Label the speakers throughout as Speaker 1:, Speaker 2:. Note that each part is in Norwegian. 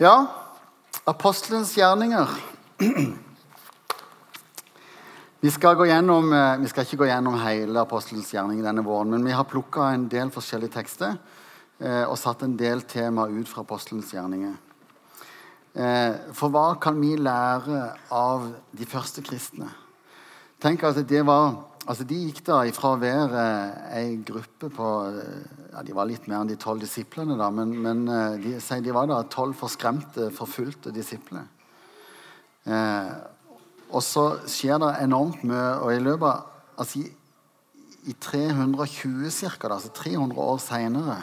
Speaker 1: Ja, apostelens gjerninger. Vi skal, gjennom, eh, vi skal ikke gå gjennom hele apostelens gjerning denne våren, men vi har plukka en del forskjellige tekster eh, og satt en del tema ut fra apostelens gjerninger. Eh, for hva kan vi lære av de første kristne? Tenk at det var Altså, De gikk da ifra å være ei gruppe på ja, De var litt mer enn de tolv disiplene, da, men, men eh, de, de, var da tolv forskremte, forfulgte disipler. Eh, og så skjer det enormt mye. Og i løpet av altså, i, i 320 cirka, da, altså 300 år seinere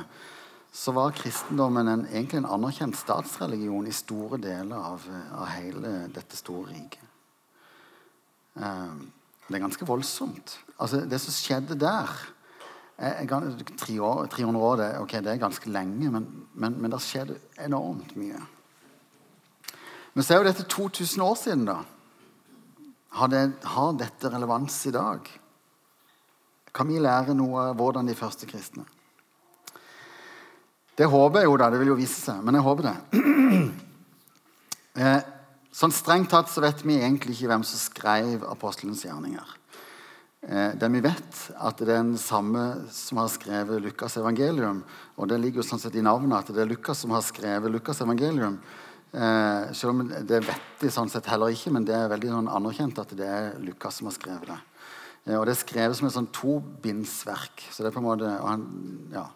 Speaker 1: så var kristendommen en, egentlig en anerkjent statsreligion i store deler av, av hele dette store riket. Eh, det er ganske voldsomt. Altså, det som skjedde der er, er, år, 300 år det, okay, det, er ganske lenge, men, men, men det skjedde enormt mye. Men så er jo dette 2000 år siden, da. Har, det, har dette relevans i dag? Kan vi lære noe av hvordan de første kristne? Det håper jeg jo, da. Det vil jo vise seg. Men jeg håper det. Eh, Sånn Strengt tatt så vet vi egentlig ikke hvem som skrev apostelens gjerninger. Eh, det vi vet, at det er den samme som har skrevet Lukas' evangelium. Og det ligger jo sånn sett i navnet at det er Lukas som har skrevet Lukas' evangelium. Eh, selv om det vet de sånn sett heller ikke, men det er veldig sånn anerkjent at det er Lukas som har skrevet det. Eh, og det er skrevet som et sånn tobindsverk. Så det er på en måte han, ja.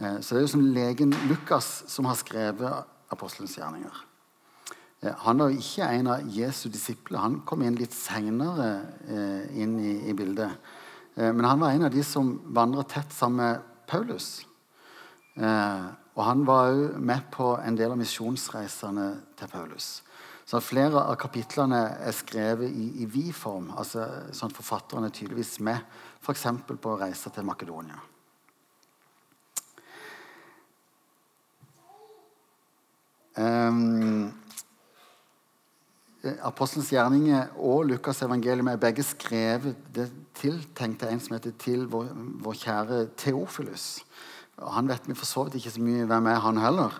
Speaker 1: eh, Så det er jo som legen Lukas som har skrevet apostelens gjerninger. Eh, han var ikke en av Jesu disipler. Han kom inn litt seinere eh, inn i, i, bildet. Eh, men han var en av de som vandra tett sammen med Paulus. Eh, og han var òg med på en del av misjonsreisene til Paulus. Så Flere av kapitlene er skrevet i, i vi-form. altså sånn at Forfatteren er tydeligvis med, f.eks. på å reise til Makedonia. Um, Apostelens gjerninger og Lukas evangelium er begge skrevet det tiltenkte en som heter til vår, vår kjære Theofilus. Han vet vi for så vidt ikke så mye hvem er, han heller.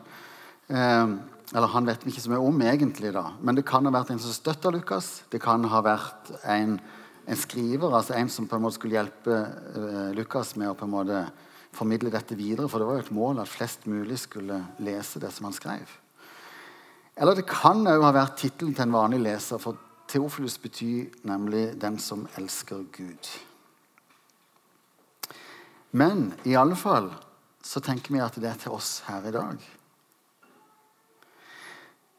Speaker 1: Eh, eller han vet vi ikke så mye om, egentlig. da. Men det kan ha vært en som støtta Lukas. Det kan ha vært en, en, skriver, altså en som på en måte skulle hjelpe eh, Lukas med å på en måte formidle dette videre. For det var jo et mål at flest mulig skulle lese det som han skrev. Eller det kan òg ha vært tittelen til en vanlig leser, for Teofilus betyr nemlig 'den som elsker Gud'. Men i alle fall så tenker vi at det er til oss her i dag.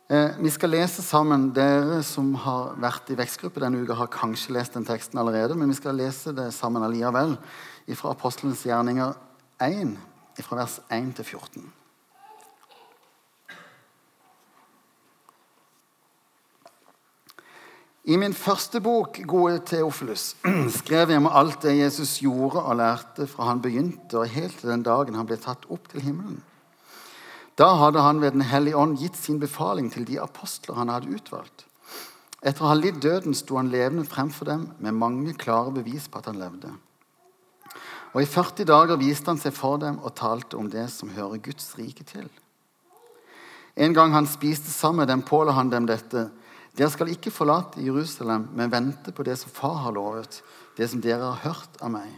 Speaker 1: Eh, vi skal lese sammen. Dere som har vært i vekstgruppe denne uka, har kanskje lest den teksten allerede, men vi skal lese det sammen allikevel fra Apostelens gjerninger 1, fra vers 1 til 14. I min første bok, Gode Theofilus, skrev jeg om alt det Jesus gjorde og lærte fra han begynte og helt til den dagen han ble tatt opp til himmelen. Da hadde han ved Den hellige ånd gitt sin befaling til de apostler han hadde utvalgt. Etter å ha lidd døden sto han levende fremfor dem med mange klare bevis på at han levde. Og i 40 dager viste han seg for dem og talte om det som hører Guds rike til. En gang han spiste sammen med dem, påla han dem dette. Dere skal ikke forlate Jerusalem, men vente på det som Far har lovet, det som dere har hørt av meg.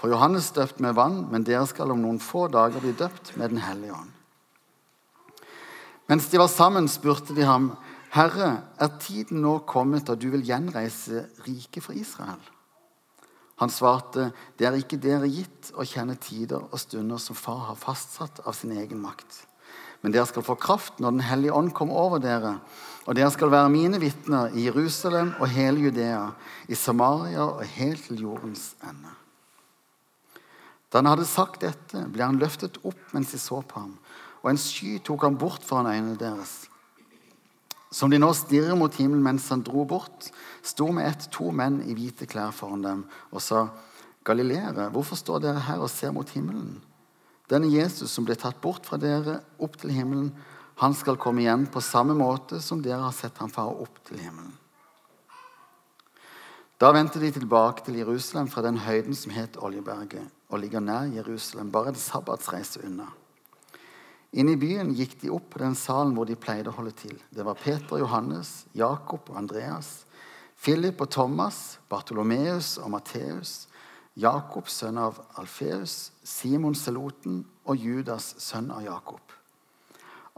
Speaker 1: For Johannes døpt med vann, men dere skal om noen få dager bli døpt med Den hellige ånd. Mens de var sammen, spurte de ham, Herre, er tiden nå kommet da du vil gjenreise riket for Israel? Han svarte, det er ikke dere gitt å kjenne tider og stunder som far har fastsatt av sin egen makt. Men dere skal få kraft når Den hellige ånd kommer over dere, og dere skal være mine vitner i Jerusalem og hele Judea, i Samaria og helt til jordens ende. Da han hadde sagt dette, ble han løftet opp mens de så på ham, og en sky tok ham bort foran øynene deres. Som de nå stirrer mot himmelen mens han dro bort, sto med ett to menn i hvite klær foran dem og sa, Galileere, hvorfor står dere her og ser mot himmelen? Denne Jesus som ble tatt bort fra dere opp til himmelen, han skal komme igjen på samme måte som dere har sett ham fare opp til himmelen. Da vendte de tilbake til Jerusalem fra den høyden som het Oljeberget, og ligger nær Jerusalem, bare en sabbatsreise unna. Inne i byen gikk de opp på den salen hvor de pleide å holde til. Det var Peter og Johannes, Jakob og Andreas, Philip og Thomas, Bartolomeus og Matteus, Jakob, sønn av Alfeus, Simon Seloten og Judas, sønn av Jakob.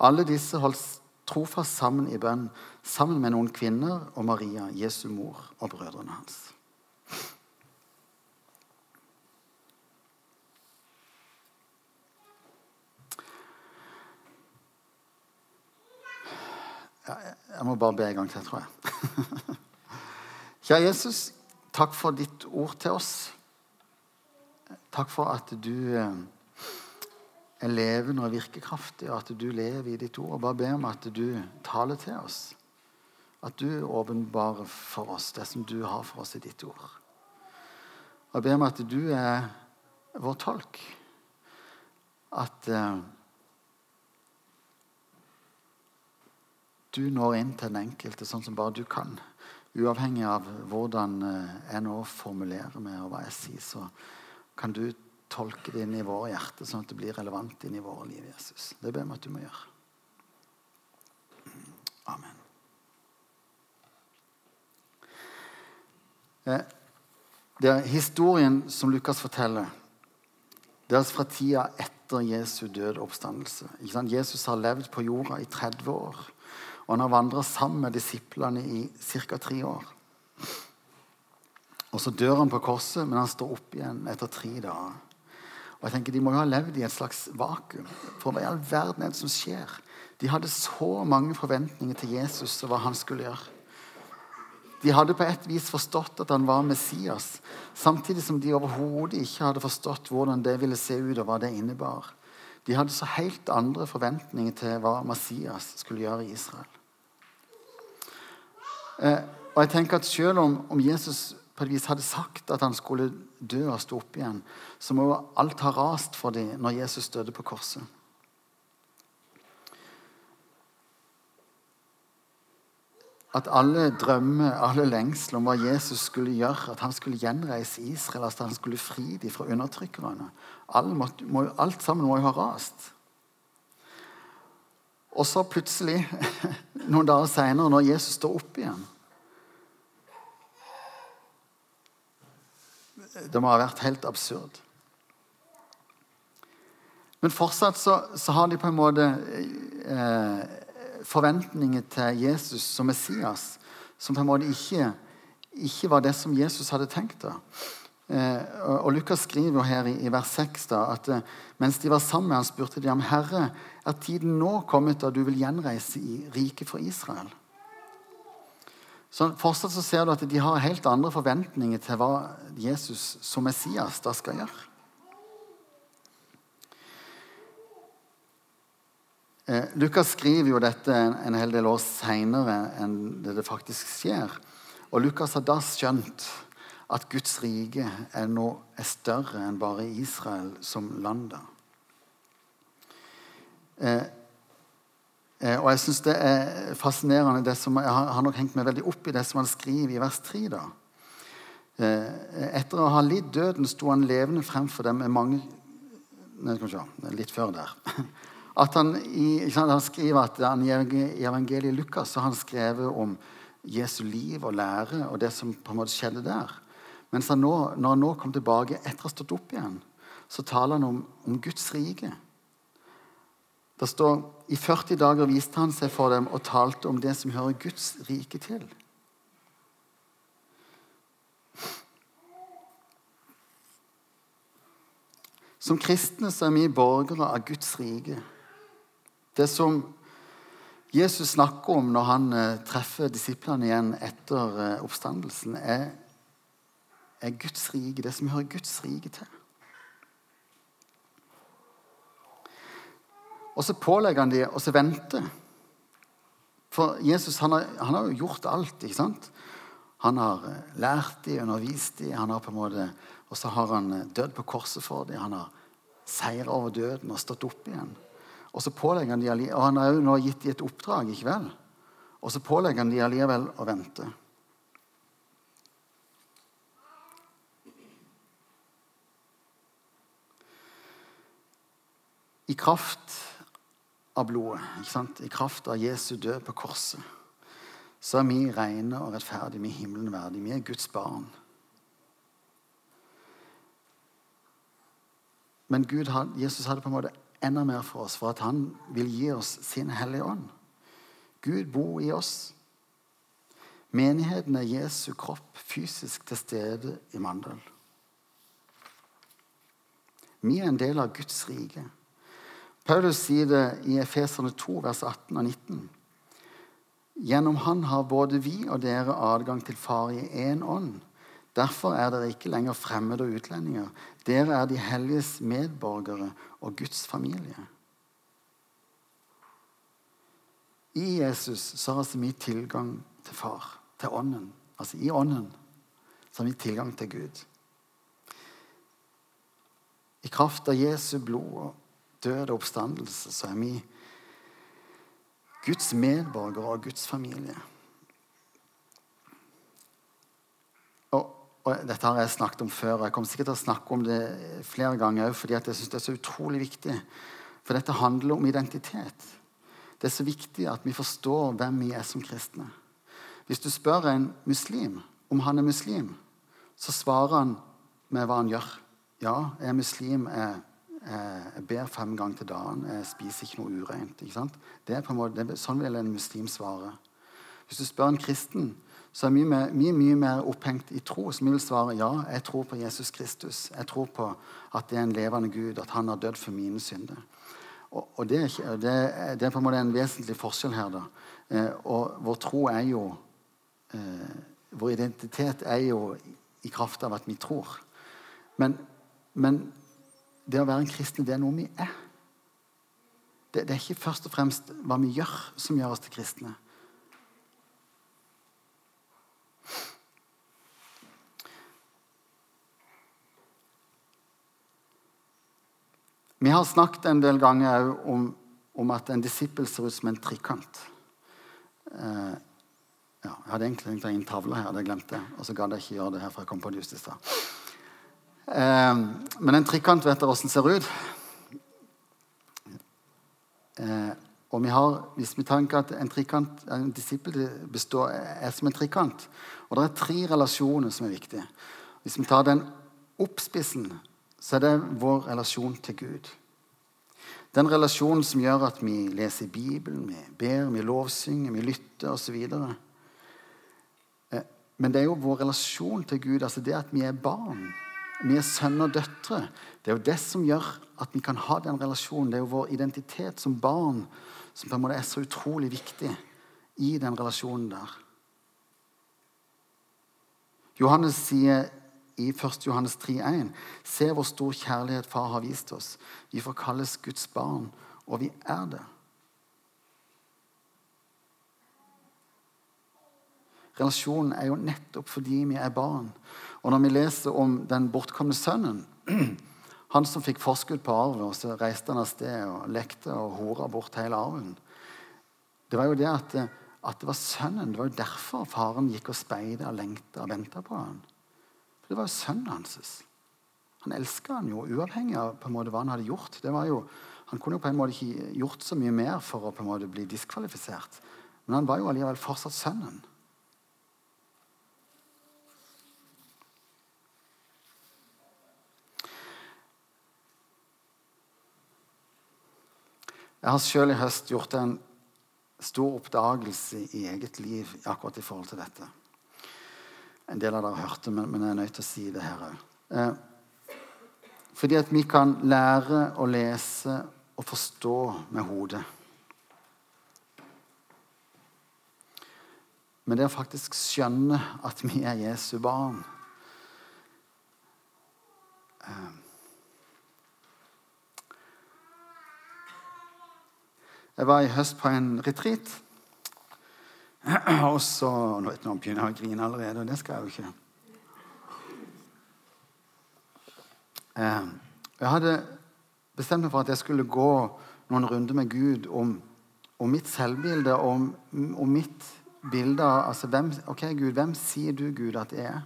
Speaker 1: Alle disse holdt trofast sammen i bønn, sammen med noen kvinner og Maria, Jesu mor, og brødrene hans. Jeg må bare be en gang til, tror jeg. Kjære Jesus, takk for ditt ord til oss. Takk for at du eh, er levende og virkekraftig, og at du lever i ditt ord. Og bare be om at du taler til oss. At du åpenbarer for oss det som du har for oss i ditt ord. Og jeg ber om at du er vår tolk. At eh, du når inn til den enkelte sånn som bare du kan. Uavhengig av hvordan uh, jeg nå formulerer meg, og hva jeg sier, så kan du tolke det inn i våre hjerter, sånn at det blir relevant inn i våre liv. Jesus. Det ber vi at du må gjøre. Amen. Eh, det er historien som Lukas forteller. Det er fra tida etter Jesu døde oppstandelse. Jesus har levd på jorda i 30 år. Og han har vandra sammen med disiplene i ca. tre år. Og så dør han på korset, men han står opp igjen etter tre dager. Og jeg tenker De må jo ha levd i et slags vakuum. For hva i all verden er det som skjer? De hadde så mange forventninger til Jesus og hva han skulle gjøre. De hadde på et vis forstått at han var Messias, samtidig som de overhodet ikke hadde forstått hvordan det ville se ut, og hva det innebar. De hadde så helt andre forventninger til hva Messias skulle gjøre i Israel. Eh, og jeg tenker at Selv om, om Jesus på et vis hadde sagt at han skulle dø og stå opp igjen, så må alt ha rast for dem når Jesus døde på korset. At alle drømmer, alle lengsler om hva Jesus skulle gjøre, at han skulle gjenreise Israel, at han skulle fri dem fra undertrykkerne alt, alt sammen må jo ha rast. Og så plutselig, noen dager seinere, når Jesus står opp igjen Det må ha vært helt absurd. Men fortsatt så, så har de på en måte eh, forventninger til Jesus som Messias som på en måte ikke, ikke var det som Jesus hadde tenkt. da. Eh, og, Lukas skriver jo her i, i vers 6 da, at eh, mens de var sammen med han spurte de ham Herre, er tiden nå kommet da du vil gjenreise i riket for Israel? Så Fortsatt så ser du at de har helt andre forventninger til hva Jesus som Messias da skal gjøre. Eh, Lukas skriver jo dette en hel del år seinere enn det det faktisk skjer. Og Lukas har da skjønt at Guds rike er, nå er større enn bare Israel som land. Eh, Eh, og jeg syns det er fascinerende det som, Jeg har nok hengt meg veldig opp i det som han skriver i vers 3. da. Eh, etter å ha lidd døden sto han levende fremfor dem med mange Nei, skal Litt før der. At han, i, han skriver at han, I evangeliet Lukas har han skrevet om Jesu liv og lære og det som på en måte skjedde der. Mens han nå, når han nå kom tilbake etter å ha stått opp igjen, så taler han om, om Guds rike. Det står i 40 dager viste han seg for dem og talte om det som hører Guds rike til. Som kristne så er vi borgere av Guds rike. Det som Jesus snakker om når han eh, treffer disiplene igjen etter eh, oppstandelsen, er, er Guds rike, det som hører Guds rike til. Og så pålegger han dem å vente. For Jesus han har, han har, jo gjort alt. ikke sant? Han har eh, lært dem, undervist dem, han har på en måte, og så har han eh, dødd på korset for dem. Han har seiret over døden og stått opp igjen. Og så pålegger han de, og han har jo nå gitt dem et oppdrag. ikke vel? Og så pålegger han de allikevel å vente. I kraft av blodet, ikke sant? i kraft av Jesu død på korset, så er vi rene og rettferdige. Vi er himmelen verdig. Vi er Guds barn. Men Gud, Jesus hadde på en måte enda mer for oss, for at han vil gi oss sin Hellige Ånd. Gud bor i oss. Menigheten er Jesu kropp fysisk til stede i Mandal. Vi er en del av Guds rike. Paulus sier det i Efeserne 2, vers 18 og 19. Gjennom Han har både vi og dere adgang til Far i én ånd. Derfor er dere ikke lenger fremmede og utlendinger. Dere er de helliges medborgere og Guds familie. I Jesus så har vi tilgang til Far, til Ånden. Altså i Ånden så har vi tilgang til Gud. I kraft av Jesu blod død og oppstandelse så er vi Guds medborgere og Guds familie. Og, og, Dette har jeg snakket om før, og jeg kommer sikkert til å snakke om det flere ganger òg, fordi jeg syns det er så utrolig viktig. For dette handler om identitet. Det er så viktig at vi forstår hvem vi er som kristne. Hvis du spør en muslim om han er muslim, så svarer han med hva han gjør. Ja, jeg er muslim. Jeg jeg ber fem ganger til dagen. Jeg spiser ikke noe ureint. Ikke? Det er på en måte, er, sånn vil en muslim svare. Hvis du spør en kristen, så er vi mye, mye, mer opphengt i tro. Som vil svare ja, jeg tror på Jesus Kristus. Jeg tror på at det er en levende Gud, at han har dødd for mine synder. Og, og det, er ikke, det, det, er på en måte en vesentlig forskjell her. da. Eh, og vår tro er jo eh, Vår identitet er jo i kraft av at vi tror. Men, men det å være en kristen, det er noe vi er. Det, det, er ikke først og fremst hva vi gjør, som gjør oss til kristne. Vi har snakket en del ganger om, om, at en disippel ser ut som en trikant. Eh, ja, jeg hadde egentlig inn tavle her, det glemte jeg. Og så gadd jeg ikke gjøre det her, for jeg kom på det just i stad. Eh, men en trikant vet dere hvordan ser ut. Eh, og vi har, hvis vi tenker at en trikant, en disippel består, er som en trikant Og det er tre relasjoner som er viktige. Hvis vi tar den oppspissen, så er det vår relasjon til Gud. Den relasjonen som gjør at vi leser Bibelen, vi ber, vi lovsynger, vi lytter osv. Eh, men det er jo vår relasjon til Gud, altså det at vi er barn vi er sønner og døtre. Det er jo det som gjør at vi kan ha den relasjonen. Det er jo vår identitet som barn som på en måte er så utrolig viktig i den relasjonen der. Johannes sier i 1. Johannes 3,1.: Se hvor stor kjærlighet Far har vist oss. Vi får kalles Guds barn, og vi er det. Relasjonen er jo nettopp fordi vi er barn. Og når vi leser om den bortkomne sønnen Han som fikk forskudd på arven, og så reiste han av sted og lekte og hora bort hele arven. Det var jo det at, at, det var sønnen. Det var jo derfor faren gikk og speida og lengta og venta på han. For det var jo sønnen hans. Han elska han jo, uavhengig av på en måte hva han hadde gjort. Jo, han kunne jo på en måte ikke gjort så mye mer for å på en måte bli diskvalifisert. Men han var jo allikevel fortsatt sønnen. Jeg har selv i høst gjort en stor oppdagelse i eget liv akkurat i forhold til dette. En del av dere har hørt men, men jeg er nødt til å si det her òg. Eh, fordi at vi kan lære å lese og forstå med hodet. Men det å faktisk skjønne at vi er Jesu barn Jeg var i høst på en retreat. Og så Nå vet jeg, begynner jeg å grine allerede, og det skal jeg jo ikke. Eh, jeg hadde bestemt meg for at jeg skulle gå noen runder med Gud om, om mitt selvbilde om, om, mitt bilde av altså Ok, Gud, hvem sier du, Gud, at jeg er?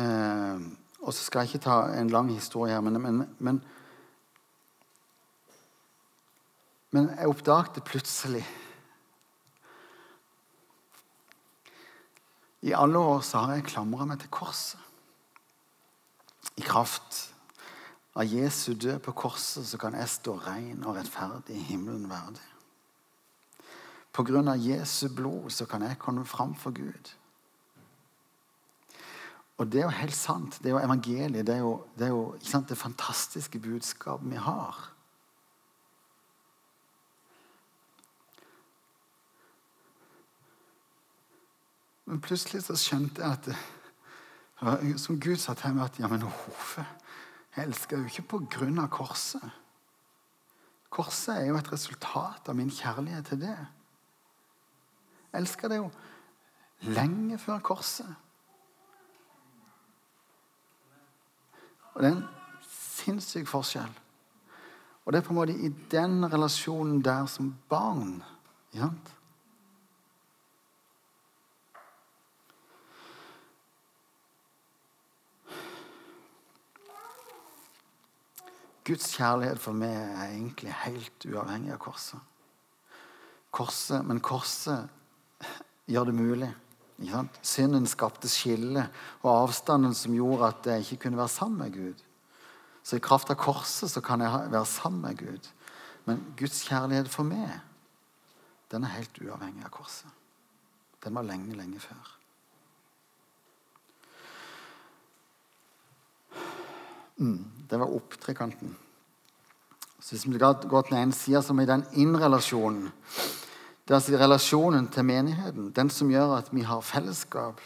Speaker 1: Eh, og så skal jeg ikke ta en lang historie her, men, men, men Men jeg oppdaget plutselig I alle år så har jeg klamra meg til korset. I kraft av Jesu død på korset så kan jeg stå ren og rettferdig i himmelen verdig. På grunn av Jesu blod så kan jeg komme fram for Gud. Og det er jo helt sant. Det er jo evangeliet. Det er jo det, er jo, det fantastiske budskapet vi har. Men plutselig så skjønte jeg at Som Gud sa til meg at ja, men Hove, jeg elsker jo ikke på grunn av korset. Korset er jo et resultat av min kjærlighet til det. Jeg elsker det jo lenge før korset. Og det er en sinnssyk forskjell. Og det er på en måte i den relasjonen der som barn. Ikke? Guds kjærlighet for meg er egentlig helt uavhengig av korset. korset men korset gjør det mulig. Synden skapte skille og avstanden som gjorde at jeg ikke kunne være sammen med Gud. Så i kraft av korset så kan jeg være sammen med Gud. Men Guds kjærlighet for meg, den er helt uavhengig av korset. Den var lenge, lenge før. Mm, det var opptrekanten. Så Hvis vi går til en side som er den inn-relasjonen Det er altså relasjonen til menigheten. Den som gjør at vi har fellesskap.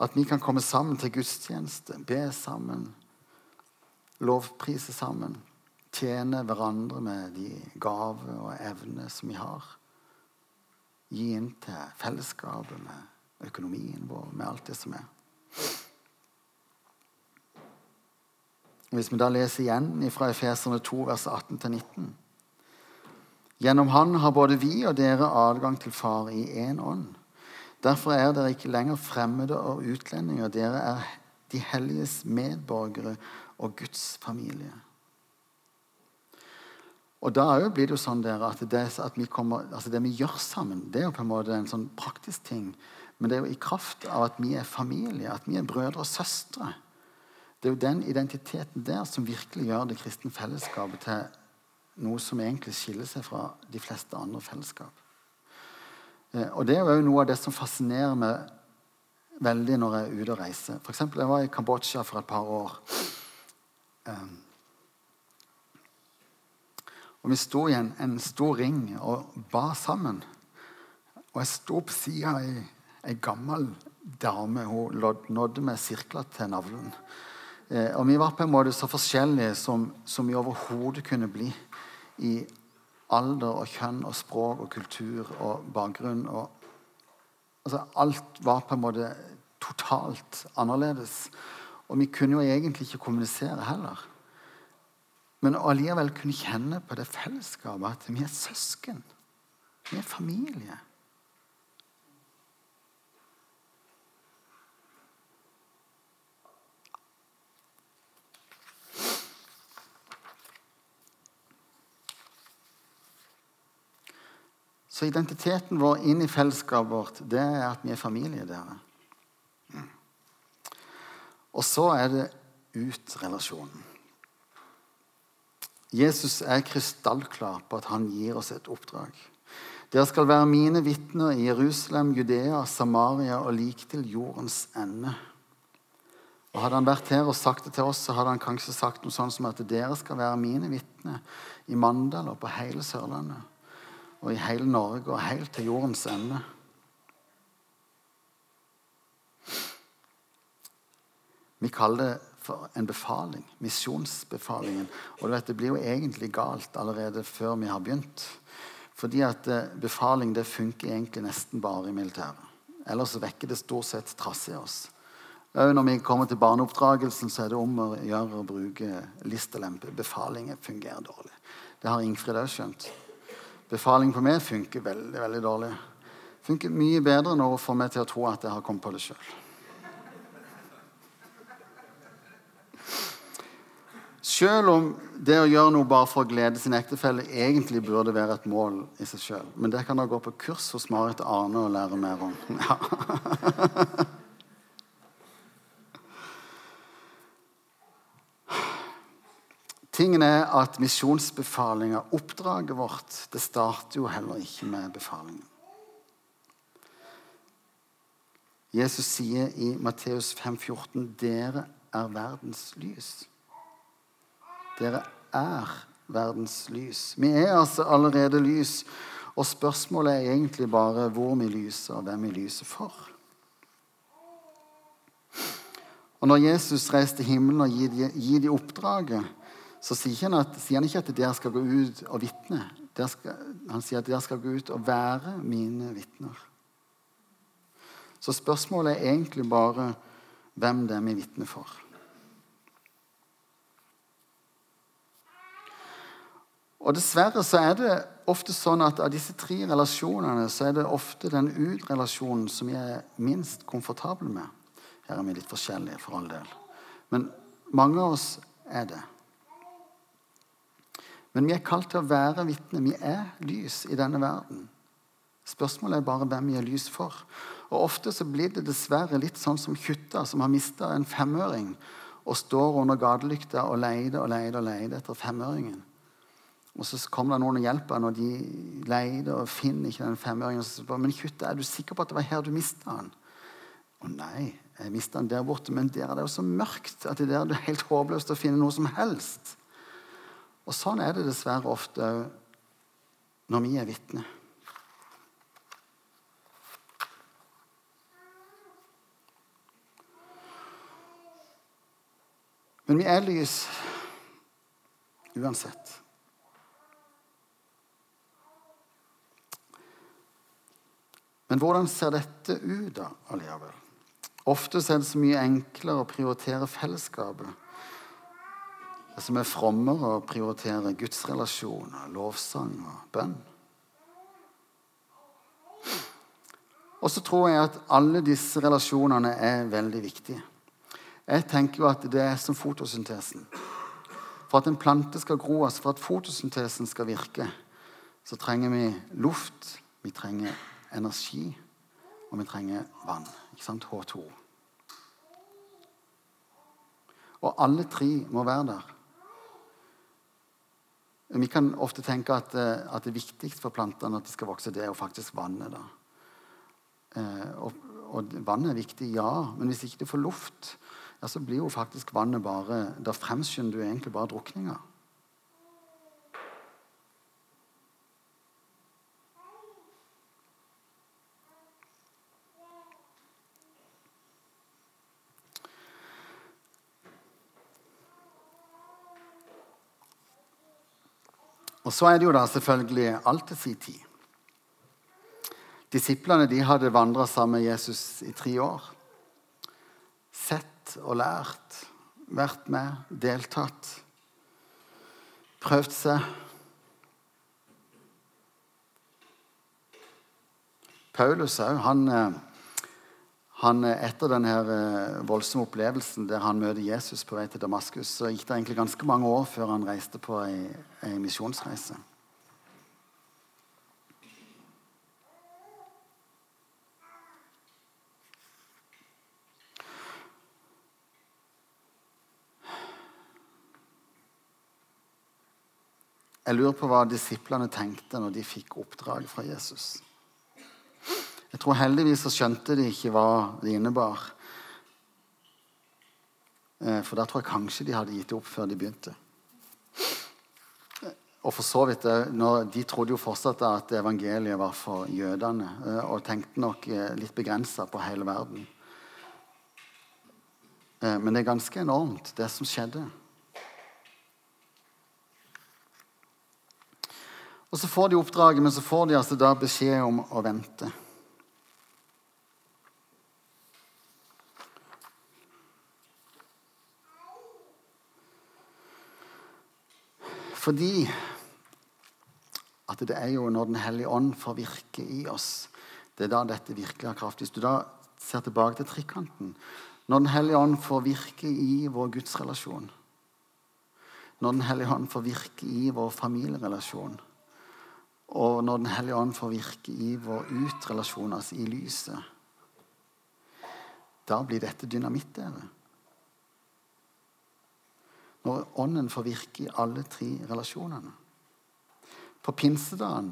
Speaker 1: At vi kan komme sammen til gudstjeneste, be sammen, lovprise sammen. Tjene hverandre med de gaver og evner som vi har. Gi inn til fellesskapet med økonomien vår, med alt det som er. Hvis vi da leser igjen fra Efeserne 2, vers 18-19 Gjennom Han har både vi og dere adgang til Far i én ånd. Derfor er dere ikke lenger fremmede og utlendinger. Dere er de helliges medborgere og Guds familie. Og da blir det jo sånn at, det, at vi kommer, altså det vi gjør sammen, det er jo på en måte en sånn praktisk ting. Men det er jo i kraft av at vi er familie, at vi er brødre og søstre. Det er jo den identiteten der som virkelig gjør det kristne fellesskapet til noe som egentlig skiller seg fra de fleste andre fellesskap. Eh, og Det er jo noe av det som fascinerer meg veldig når jeg er ute og reiser. For eksempel, jeg var i Kambodsja for et par år. Eh, og Vi sto i en, en stor ring og ba sammen. Og jeg sto på sida av ei, gammel dame. Hun nådde med sirkler til navlen. Eh, og vi var på en måte så forskjellige som, som vi overhodet kunne bli. I alder og kjønn og språk og kultur og bakgrunn. Og, altså, alt var på en måte totalt annerledes. Og vi kunne jo egentlig ikke kommunisere heller. Men allikevel kunne kjenne på det fellesskapet at vi er søsken. Vi er familie. Så identiteten vår inn i fellesskapet vårt, det er at vi er familie, dere. Mm. Og så er det ut-relasjonen. Jesus er krystallklar på at han gir oss et oppdrag. Dere skal være mine vitner i Jerusalem, Judea, Samaria og lik til jordens ende. Og Hadde han vært her og sagt det til oss, så hadde han kanskje sagt noe sånn som at dere skal være mine vitner i Mandal og på hele Sørlandet og i hele Norge og helt til jordens ende. Vi kaller det for en befaling. Misjonsbefalingen. Og du vet, Det blir jo egentlig galt allerede før vi har begynt. Fordi at eh, befaling det funker egentlig nesten bare i militæret. Ellers vekker det stort sett trass i oss. Òg når vi kommer til barneoppdragelsen, så er det om å gjøre å bruke listelempe. Befalinger fungerer dårlig. Det har Ingfrid òg skjønt. Befaling på meg funker veldig veldig dårlig. Funker mye bedre når hun får meg til å tro at jeg har kommet på det sjøl. Selv om det å gjøre noe bare for å glede sin ektefelle egentlig burde være et mål i seg sjøl. Men det kan da gå på kurs hos Marit Arne og lære mer om. Ja. Tingen er at misjonsbefalinga, oppdraget vårt, det starter jo heller ikke med befalingen. Jesus sier i Matteus 5,14.: Dere er verdens lys. Dere er verdens lys. Vi er altså allerede lys. Og spørsmålet er egentlig bare hvor vi lyser, og hvem vi lyser for. Og Når Jesus reiser til himmelen og gir de, gir de oppdraget, så sier han, at, sier han, ikke at dere skal gå ut og vitne. Han sier at dere skal gå ut og være mine vitner. Så spørsmålet er egentlig bare hvem det er vi vitner for. Og Dessverre så er det ofte sånn at av disse tre relasjonene så er det ofte den ut-relasjonen som jeg er minst komfortabel med. Her er vi litt forskjellige, for all del. Men mange av oss er det. Men vi er kalt til å være vitner. Vi er lys i denne verden. Spørsmålet er bare hvem vi er lys for. Og Ofte så blir det dessverre litt sånn som Kjutta, som har mista en femøring, og står under gatelykta og leter og leter og leter etter femøringen. Og Så kommer det noen og hjelper når de leter og finner ikke den femøringen. Så spør, men Kjutta, er du sikker på at det var her du mista den? Å nei, jeg mista den der borte, men der er det jo så mørkt at det der er helt håpløst å finne noe som helst. Og Sånn er det dessverre ofte når vi er vitner. Men vi er lys uansett. Men hvordan ser dette ut da, allikevel? Ofte er det så mye enklere å prioritere fellesskapet. Som er frommere og prioriterer gudsrelasjoner, lovsang og bønn. Og så tror jeg at alle disse relasjonene er veldig viktige. Jeg tenker jo at det er som fotosyntesen. For at en plante skal gro, altså for at fotosyntesen skal virke, så trenger vi luft, vi trenger energi, og vi trenger vann. Ikke sant? H2. Og alle tre må være der. Vi kan ofte tenke at, eh, at det viktigste for plantene at de skal vokse, det er jo faktisk vannet. da. Eh, og, og vannet er viktig, ja, men hvis ikke du får luft, ja, så blir jo faktisk vannet bare Da fremskynder du egentlig bare drukninga. Og så er det jo da selvfølgelig alt til sin tid. Disiplene de hadde vandra sammen med Jesus i tre år. Sett og lært, vært med, deltatt, prøvd seg. Paulus òg, han eh, han, eh, etter denne eh, voldsomme opplevelsen der han møter Jesus på vei til Damaskus, så gikk det egentlig ganske mange år før han reiste på ei misjonsreise. Jeg lurer på hva disiplene tenkte når de fikk oppdrag fra Jesus. Jeg tror heldigvis så skjønte de ikke hva det innebar. Eh, for da tror jeg kanskje de hadde gitt opp før de begynte. Og for så vidt, eh, De trodde jo fortsatt at evangeliet var for jødene, eh, og tenkte nok litt begrensa på hele verden. Men det er ganske enormt, det som skjedde. Og Så får de oppdraget, men så får de altså da beskjed om å vente. Fordi at det er jo når Den hellige ånd får virke i oss, det er da dette virkelig har kraft. Hvis du da ser tilbake til trikanten Når Den hellige ånd får virke i vår gudsrelasjon når Den hellige ånd får virke i vår familierelasjon, og når Den hellige ånd får virke i vår utrelasjon, altså i lyset, da blir dette dynamitt, dere. Når Ånden får virke i alle tre relasjonene. På pinsedagen,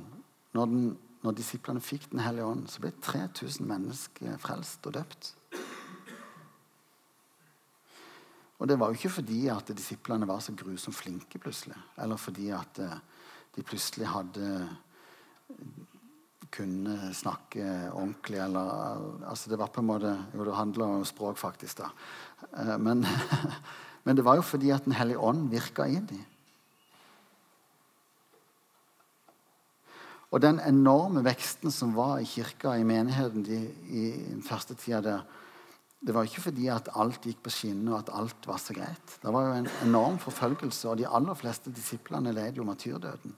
Speaker 1: når, den, når disiplene fikk Den hellige ånd, så ble 3000 mennesker frelst og døpt. Og det var jo ikke fordi at disiplene var så grusomt flinke plutselig. Eller fordi at eh, de plutselig hadde kunne snakke ordentlig. Eller, altså det var på en måte Jo, det handler om språk, faktisk. da. Eh, men, men det var jo fordi at Den hellige ånd virka i dem. Og den enorme veksten som var i kirka, i menigheten de, i den første tida der, det var ikke fordi at alt gikk på skinner og at alt var så greit. Det var jo en enorm forfølgelse, og de aller fleste disiplene led jo martyrdøden.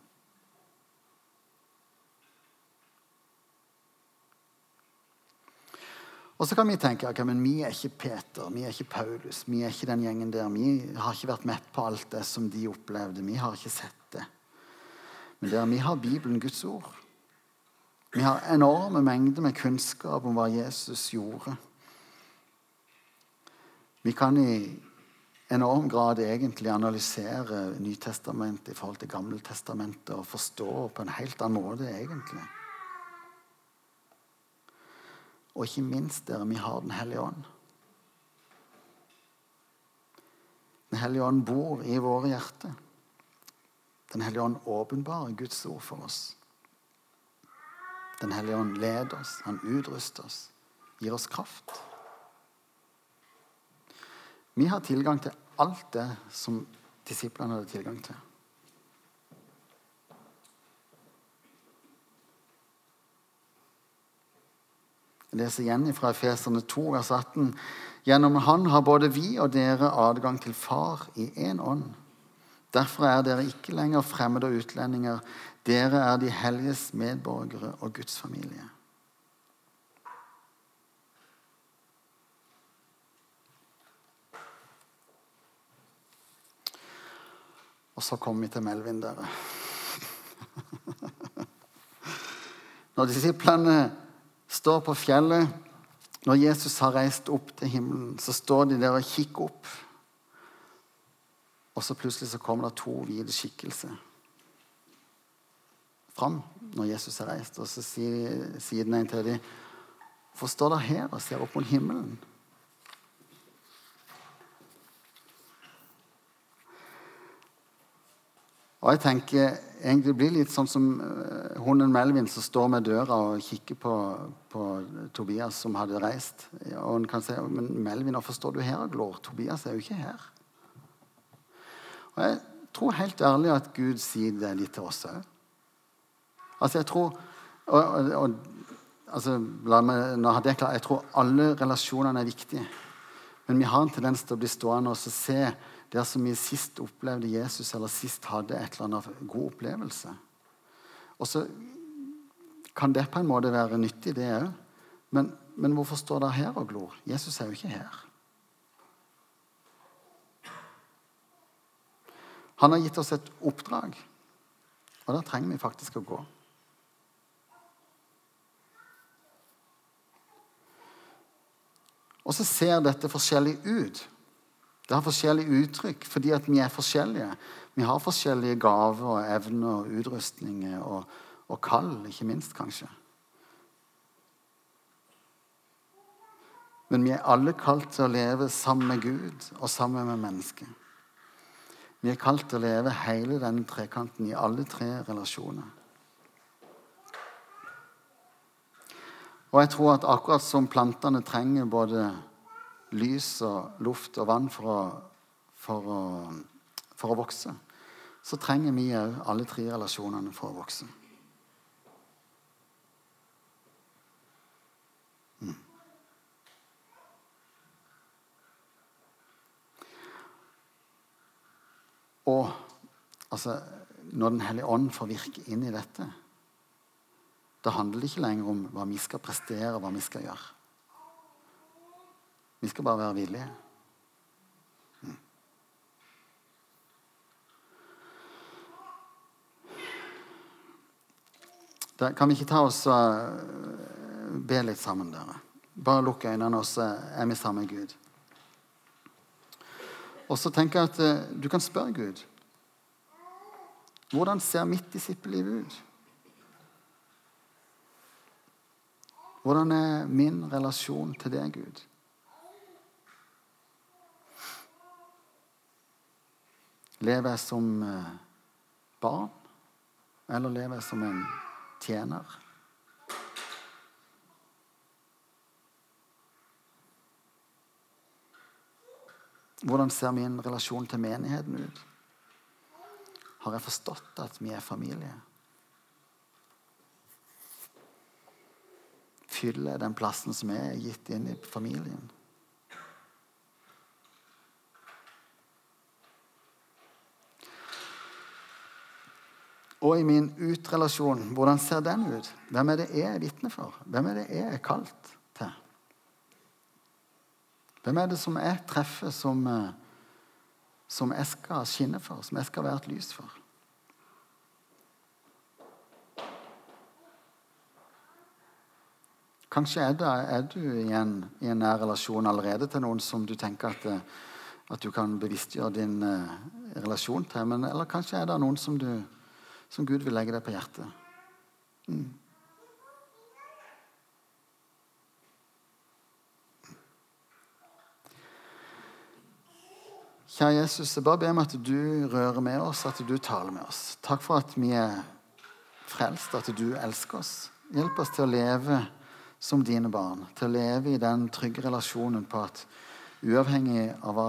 Speaker 1: Og så kan vi tenke okay, men vi er ikke Peter, vi er ikke Paulus, vi er ikke den gjengen der. Vi har ikke vært med på alt det som de opplevde. Vi har ikke sett det. Men der, vi har Bibelen, Guds ord. Vi har enorme mengder med kunnskap om hva Jesus gjorde. Vi kan i enorm grad egentlig analysere Nytestamentet i forhold til Gammeltestamentet og forstå på en helt annen måte, egentlig. Og ikke minst dere, vi har Den hellige ånd. Den hellige ånd bor i våre hjerter. Den hellige ånd åpenbarer Guds ord for oss. Den hellige ånd leder oss, han utruster oss, gir oss kraft. Vi har tilgang til alt det som disiplene hadde tilgang til. Jeg leser igjen fra Efeserne 2, vers 18. Gjennom Han har både vi og dere adgang til Far i én ånd. Derfor er dere ikke lenger fremmede og utlendinger. Dere er de helliges medborgere og Guds familie. Og så kommer vi til Melvin, dere. Når disiplene står på fjellet Når Jesus har reist opp til himmelen, så står de der og kikker opp. Og så plutselig så kommer det to hvite skikkelser fram når Jesus har reist. Og så sier, sier den ene til dem Hvorfor står dere her og ser opp mot himmelen? Og jeg tenker egentlig blir litt sånn som uh, hunden Melvin som står med døra og kikker på, på Tobias som hadde reist. Og en kan si men Melvin, hvorfor står du her og glår? Tobias er jo ikke her. Og Jeg tror helt ærlig at Gud sier det litt til oss òg. Altså, jeg tror og, og, altså, la meg, nå hadde Jeg klart, jeg tror alle relasjonene er viktige. Men vi har en tendens til å bli stående og se der som vi sist opplevde Jesus, eller sist hadde et eller annet god opplevelse. Og så kan det på en måte være nyttig, det òg. Men, men, hvorfor står det her og glor? Jesus er jo ikke her. Han har gitt oss et oppdrag, og da trenger vi faktisk å gå. Og så ser dette forskjellig ut. Det har forskjellige uttrykk fordi at vi er forskjellige. Vi har forskjellige gaver og evner og utrustninger og, og kall, ikke minst, kanskje. Men vi er alle kalt til å leve sammen med Gud og sammen med mennesker. Vi er kalt til å leve hele denne trekanten i alle tre relasjoner. Og jeg tror at akkurat som plantene trenger både lys og luft og vann for å, for å, for å vokse, så trenger vi òg alle tre relasjonene for å vokse. Mm. Og altså, når Den hellige ånd får virke inn i dette, da handler det ikke lenger om hva vi skal prestere, hva vi skal gjøre. Vi skal bare være villige. Mm. Kan vi ikke ta oss og eh, be litt sammen, dere? Bare lukk øynene, og så er vi sammen med Gud. Og så tenker jeg at eh, du kan spørre Gud. Hvordan ser mitt disippelliv ut? Hvordan er min relasjon til deg, Gud? Lever jeg som eh, barn, eller lever jeg som en tjener? Hvordan ser min relasjon til menigheten ut? Har jeg forstått at vi er familie? Fyller den plassen som er gitt inn i familien? Og i min utrelasjon, hvordan ser den ut? Hvem er det jeg er vitne for? Hvem er det jeg er kalt til? Hvem er det som jeg treffer, som, eh, som jeg skal skinne for, som jeg skal være et lys for? Kanskje er, det, er du i en, i en, nær relasjon allerede til noen som du tenker at, eh, at du kan bevisstgjøre din uh, relasjon til. Men, eller kanskje er det noen som, du, som Gud vil legge deg på hjertet. Mm. Kjære Jesus, jeg bare ber om at du rører med oss, at du taler med oss. Takk for at vi er frelst, at du elsker oss. Hjelp oss til å leve som dine barn, til å leve i den trygge relasjonen på at uavhengig av hva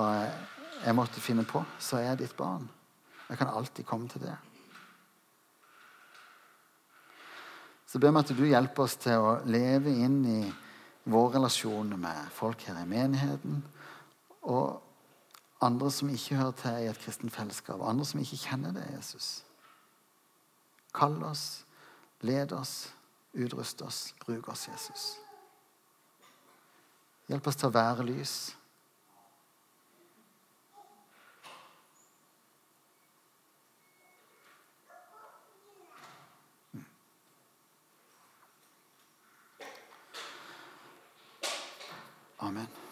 Speaker 1: jeg måtte finne på, så er jeg ditt barn. Jeg kan alltid komme til det. Så ber vi at du hjelper oss til å leve inn i våre relasjoner med folk her i menigheten. og andre som ikke hører til i et kristent fellesskap, andre som ikke kjenner det, Jesus. Kall oss, led oss, utrust oss, bruk oss, Jesus. Hjelp oss til å være lys. Amen.